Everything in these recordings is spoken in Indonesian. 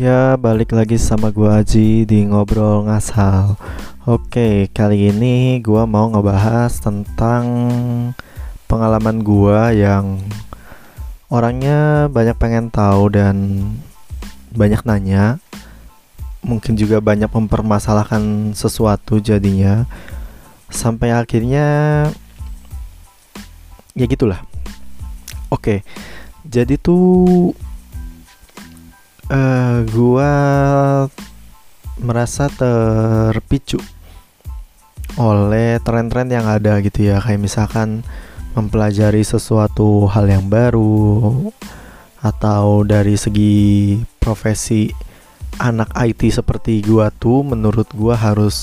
Ya, balik lagi sama gua Aji di ngobrol ngasal. Oke, kali ini gua mau ngebahas tentang pengalaman gua yang orangnya banyak pengen tahu dan banyak nanya. Mungkin juga banyak mempermasalahkan sesuatu jadinya. Sampai akhirnya ya gitulah. Oke. Jadi tuh uh, gua merasa terpicu oleh tren-tren yang ada gitu ya. Kayak misalkan mempelajari sesuatu hal yang baru atau dari segi profesi anak IT seperti gua tuh menurut gua harus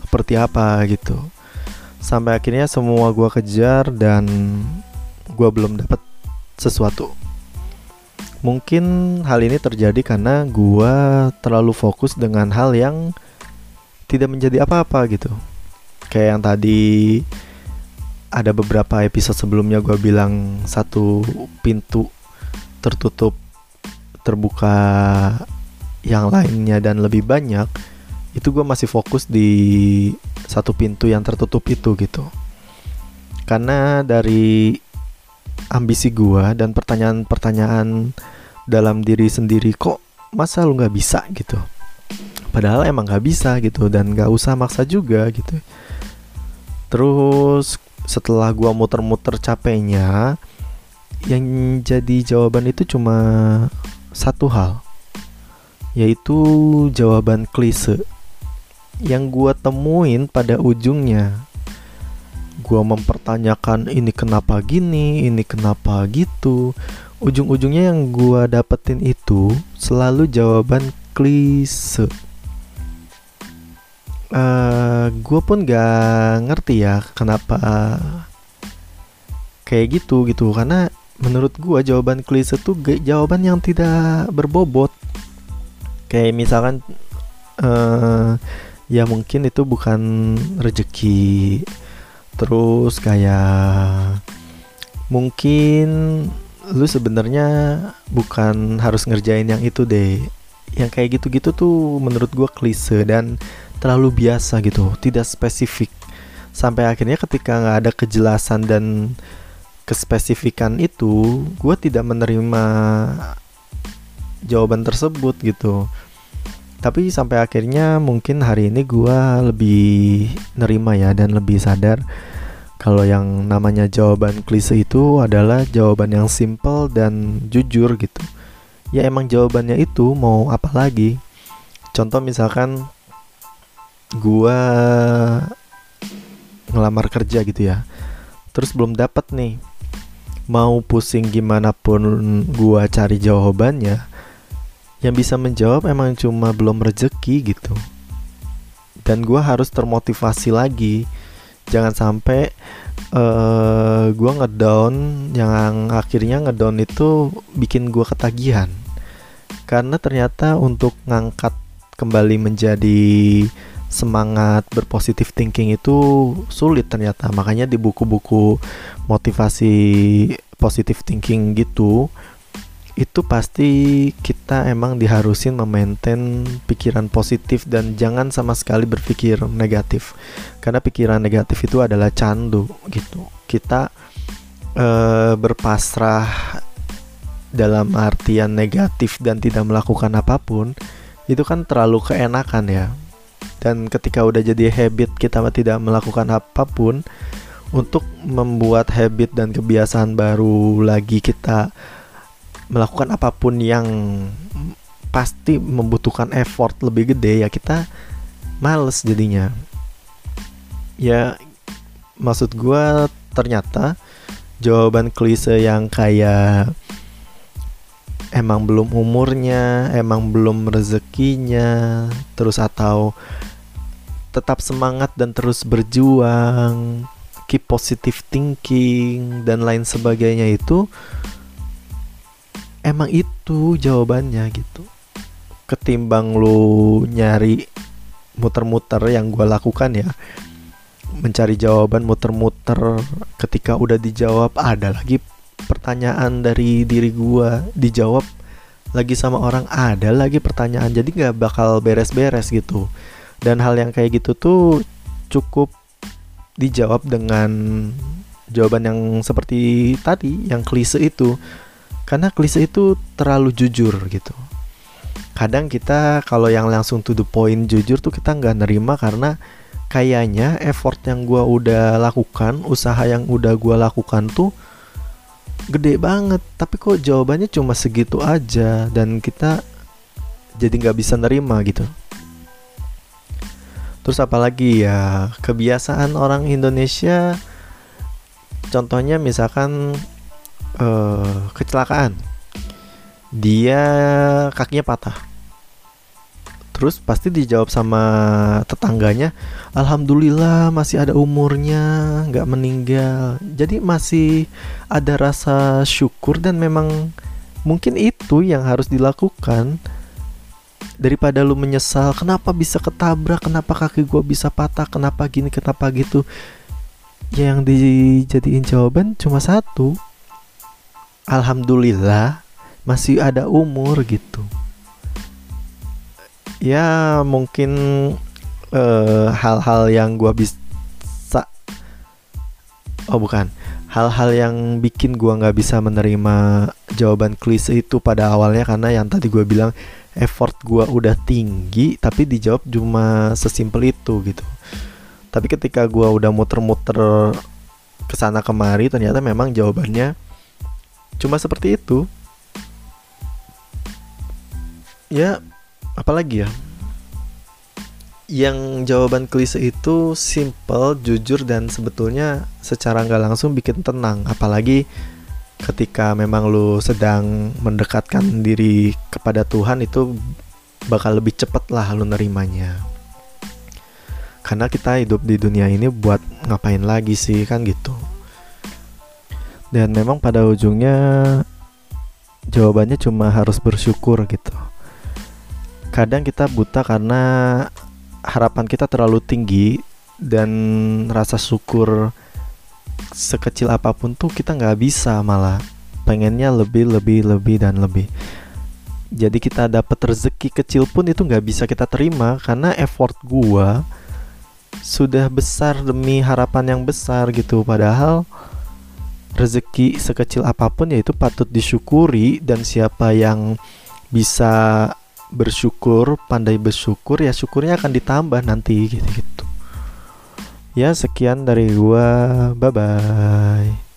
seperti apa gitu. Sampai akhirnya semua gua kejar dan gua belum dapat sesuatu Mungkin hal ini terjadi karena gua terlalu fokus dengan hal yang tidak menjadi apa-apa gitu. Kayak yang tadi ada beberapa episode sebelumnya gua bilang satu pintu tertutup terbuka yang lainnya dan lebih banyak itu gue masih fokus di satu pintu yang tertutup itu gitu karena dari ambisi gue dan pertanyaan-pertanyaan dalam diri sendiri kok masa lu nggak bisa? gitu. Padahal emang nggak bisa gitu dan nggak usah maksa juga gitu. Terus setelah gue muter-muter capeknya yang jadi jawaban itu cuma satu hal yaitu jawaban klise yang gue temuin pada ujungnya gue mempertanyakan ini kenapa gini, ini kenapa gitu. Ujung-ujungnya yang gue dapetin itu selalu jawaban klise. Uh, eh, gue pun gak ngerti ya kenapa kayak gitu gitu karena menurut gue jawaban klise tuh jawaban yang tidak berbobot kayak misalkan uh, ya mungkin itu bukan rezeki terus kayak mungkin lu sebenarnya bukan harus ngerjain yang itu deh. Yang kayak gitu-gitu tuh menurut gue klise dan terlalu biasa gitu tidak spesifik. Sampai akhirnya ketika nggak ada kejelasan dan kespesifikan itu gue tidak menerima jawaban tersebut gitu tapi sampai akhirnya mungkin hari ini gue lebih nerima ya dan lebih sadar kalau yang namanya jawaban klise itu adalah jawaban yang simple dan jujur gitu. Ya emang jawabannya itu mau apa lagi? Contoh misalkan gue ngelamar kerja gitu ya terus belum dapat nih. Mau pusing gimana pun gue cari jawabannya yang bisa menjawab emang cuma belum rezeki gitu. Dan gue harus termotivasi lagi. Jangan sampai uh, eh, gue ngedown yang akhirnya ngedown itu bikin gue ketagihan. Karena ternyata untuk ngangkat kembali menjadi semangat berpositif thinking itu sulit ternyata. Makanya di buku-buku motivasi positif thinking gitu itu pasti kita emang diharusin memaintain pikiran positif dan jangan sama sekali berpikir negatif. Karena pikiran negatif itu adalah candu gitu. Kita uh, berpasrah dalam artian negatif dan tidak melakukan apa pun itu kan terlalu keenakan ya. Dan ketika udah jadi habit kita tidak melakukan apa pun untuk membuat habit dan kebiasaan baru lagi kita melakukan apa pun yang pasti membutuhkan effort lebih gede ya kita males jadinya. Ya maksud gue ternyata jawaban klise yang kayak emang belum umurnya emang belum rezekinya terus atau tetap semangat dan terus berjuang keep positive thinking dan lain sebagainya itu emang itu jawabannya gitu. Ketimbang lu nyari muter-muter yang gue lakukan ya mencari jawaban muter-muter ketika udah dijawab ada lagi pertanyaan dari diri gue dijawab lagi sama orang ada lagi pertanyaan. Jadi nggak bakal beres-beres gitu. Dan hal yang kayak gitu tuh cukup dijawab dengan jawaban yang seperti tadi yang klise itu karena klise itu terlalu jujur gitu. Kadang kita kalau yang langsung to the point jujur tuh kita nggak nerima karena kayaknya effort yang gua udah lakukan usaha yang udah gua lakukan tuh gede banget. Tapi kok jawabannya cuma segitu aja dan kita jadi nggak bisa nerima gitu. Terus apalagi ya kebiasaan orang Indonesia contohnya misalkan uh, kecelakaan. Dia kakinya patah. Terus pasti dijawab sama tetangganya alhamdulillah masih ada umurnya nggak meninggal. Jadi masih ada rasa syukur dan memang mungkin itu yang harus dilakukan. Daripada lu menyesal kenapa bisa ketabrak? Kenapa kaki gue bisa patah? Kenapa gini? Kenapa gitu? Ya yang dijadiin jawaban cuma satu alhamdulillah masih ada umur gitu. Ya mungkin eh, hal-hal uh, yang gua bisa oh bukan. Hal-hal yang bikin gua nggak bisa menerima jawaban klise itu pada awalnya karena yang tadi gua bilang effort gua udah tinggi tapi dijawab cuma sesimpel itu gitu. Tapi ketika gua udah muter-muter ke sana kemari ternyata memang jawabannya cuma seperti itu ya apalagi ya yang jawaban klise itu simple, jujur dan sebetulnya secara nggak langsung bikin tenang. Apalagi ketika memang lu sedang mendekatkan diri kepada Tuhan itu bakal lebih cepet lah lu nerimanya. Karena kita hidup di dunia ini buat ngapain lagi sih kan gitu. Dan memang pada ujungnya jawabannya cuma harus bersyukur gitu. Kadang kita buta karena harapan kita terlalu tinggi dan rasa syukur sekecil apa pun tuh kita nggak bisa malah. Pengennya lebih lebih lebih dan lebih. Jadi kita dapat rezeki kecil pun itu nggak bisa kita terima karena effort gua sudah besar demi harapan yang besar gitu. Padahal rezeki sekecil apa pun ya itu patut disyukuri dan siapa yang bisa bersyukur, pandai bersyukur ya syukurnya akan ditambah nanti gitu-gitu. Ya sekian dari gua. Bye bye.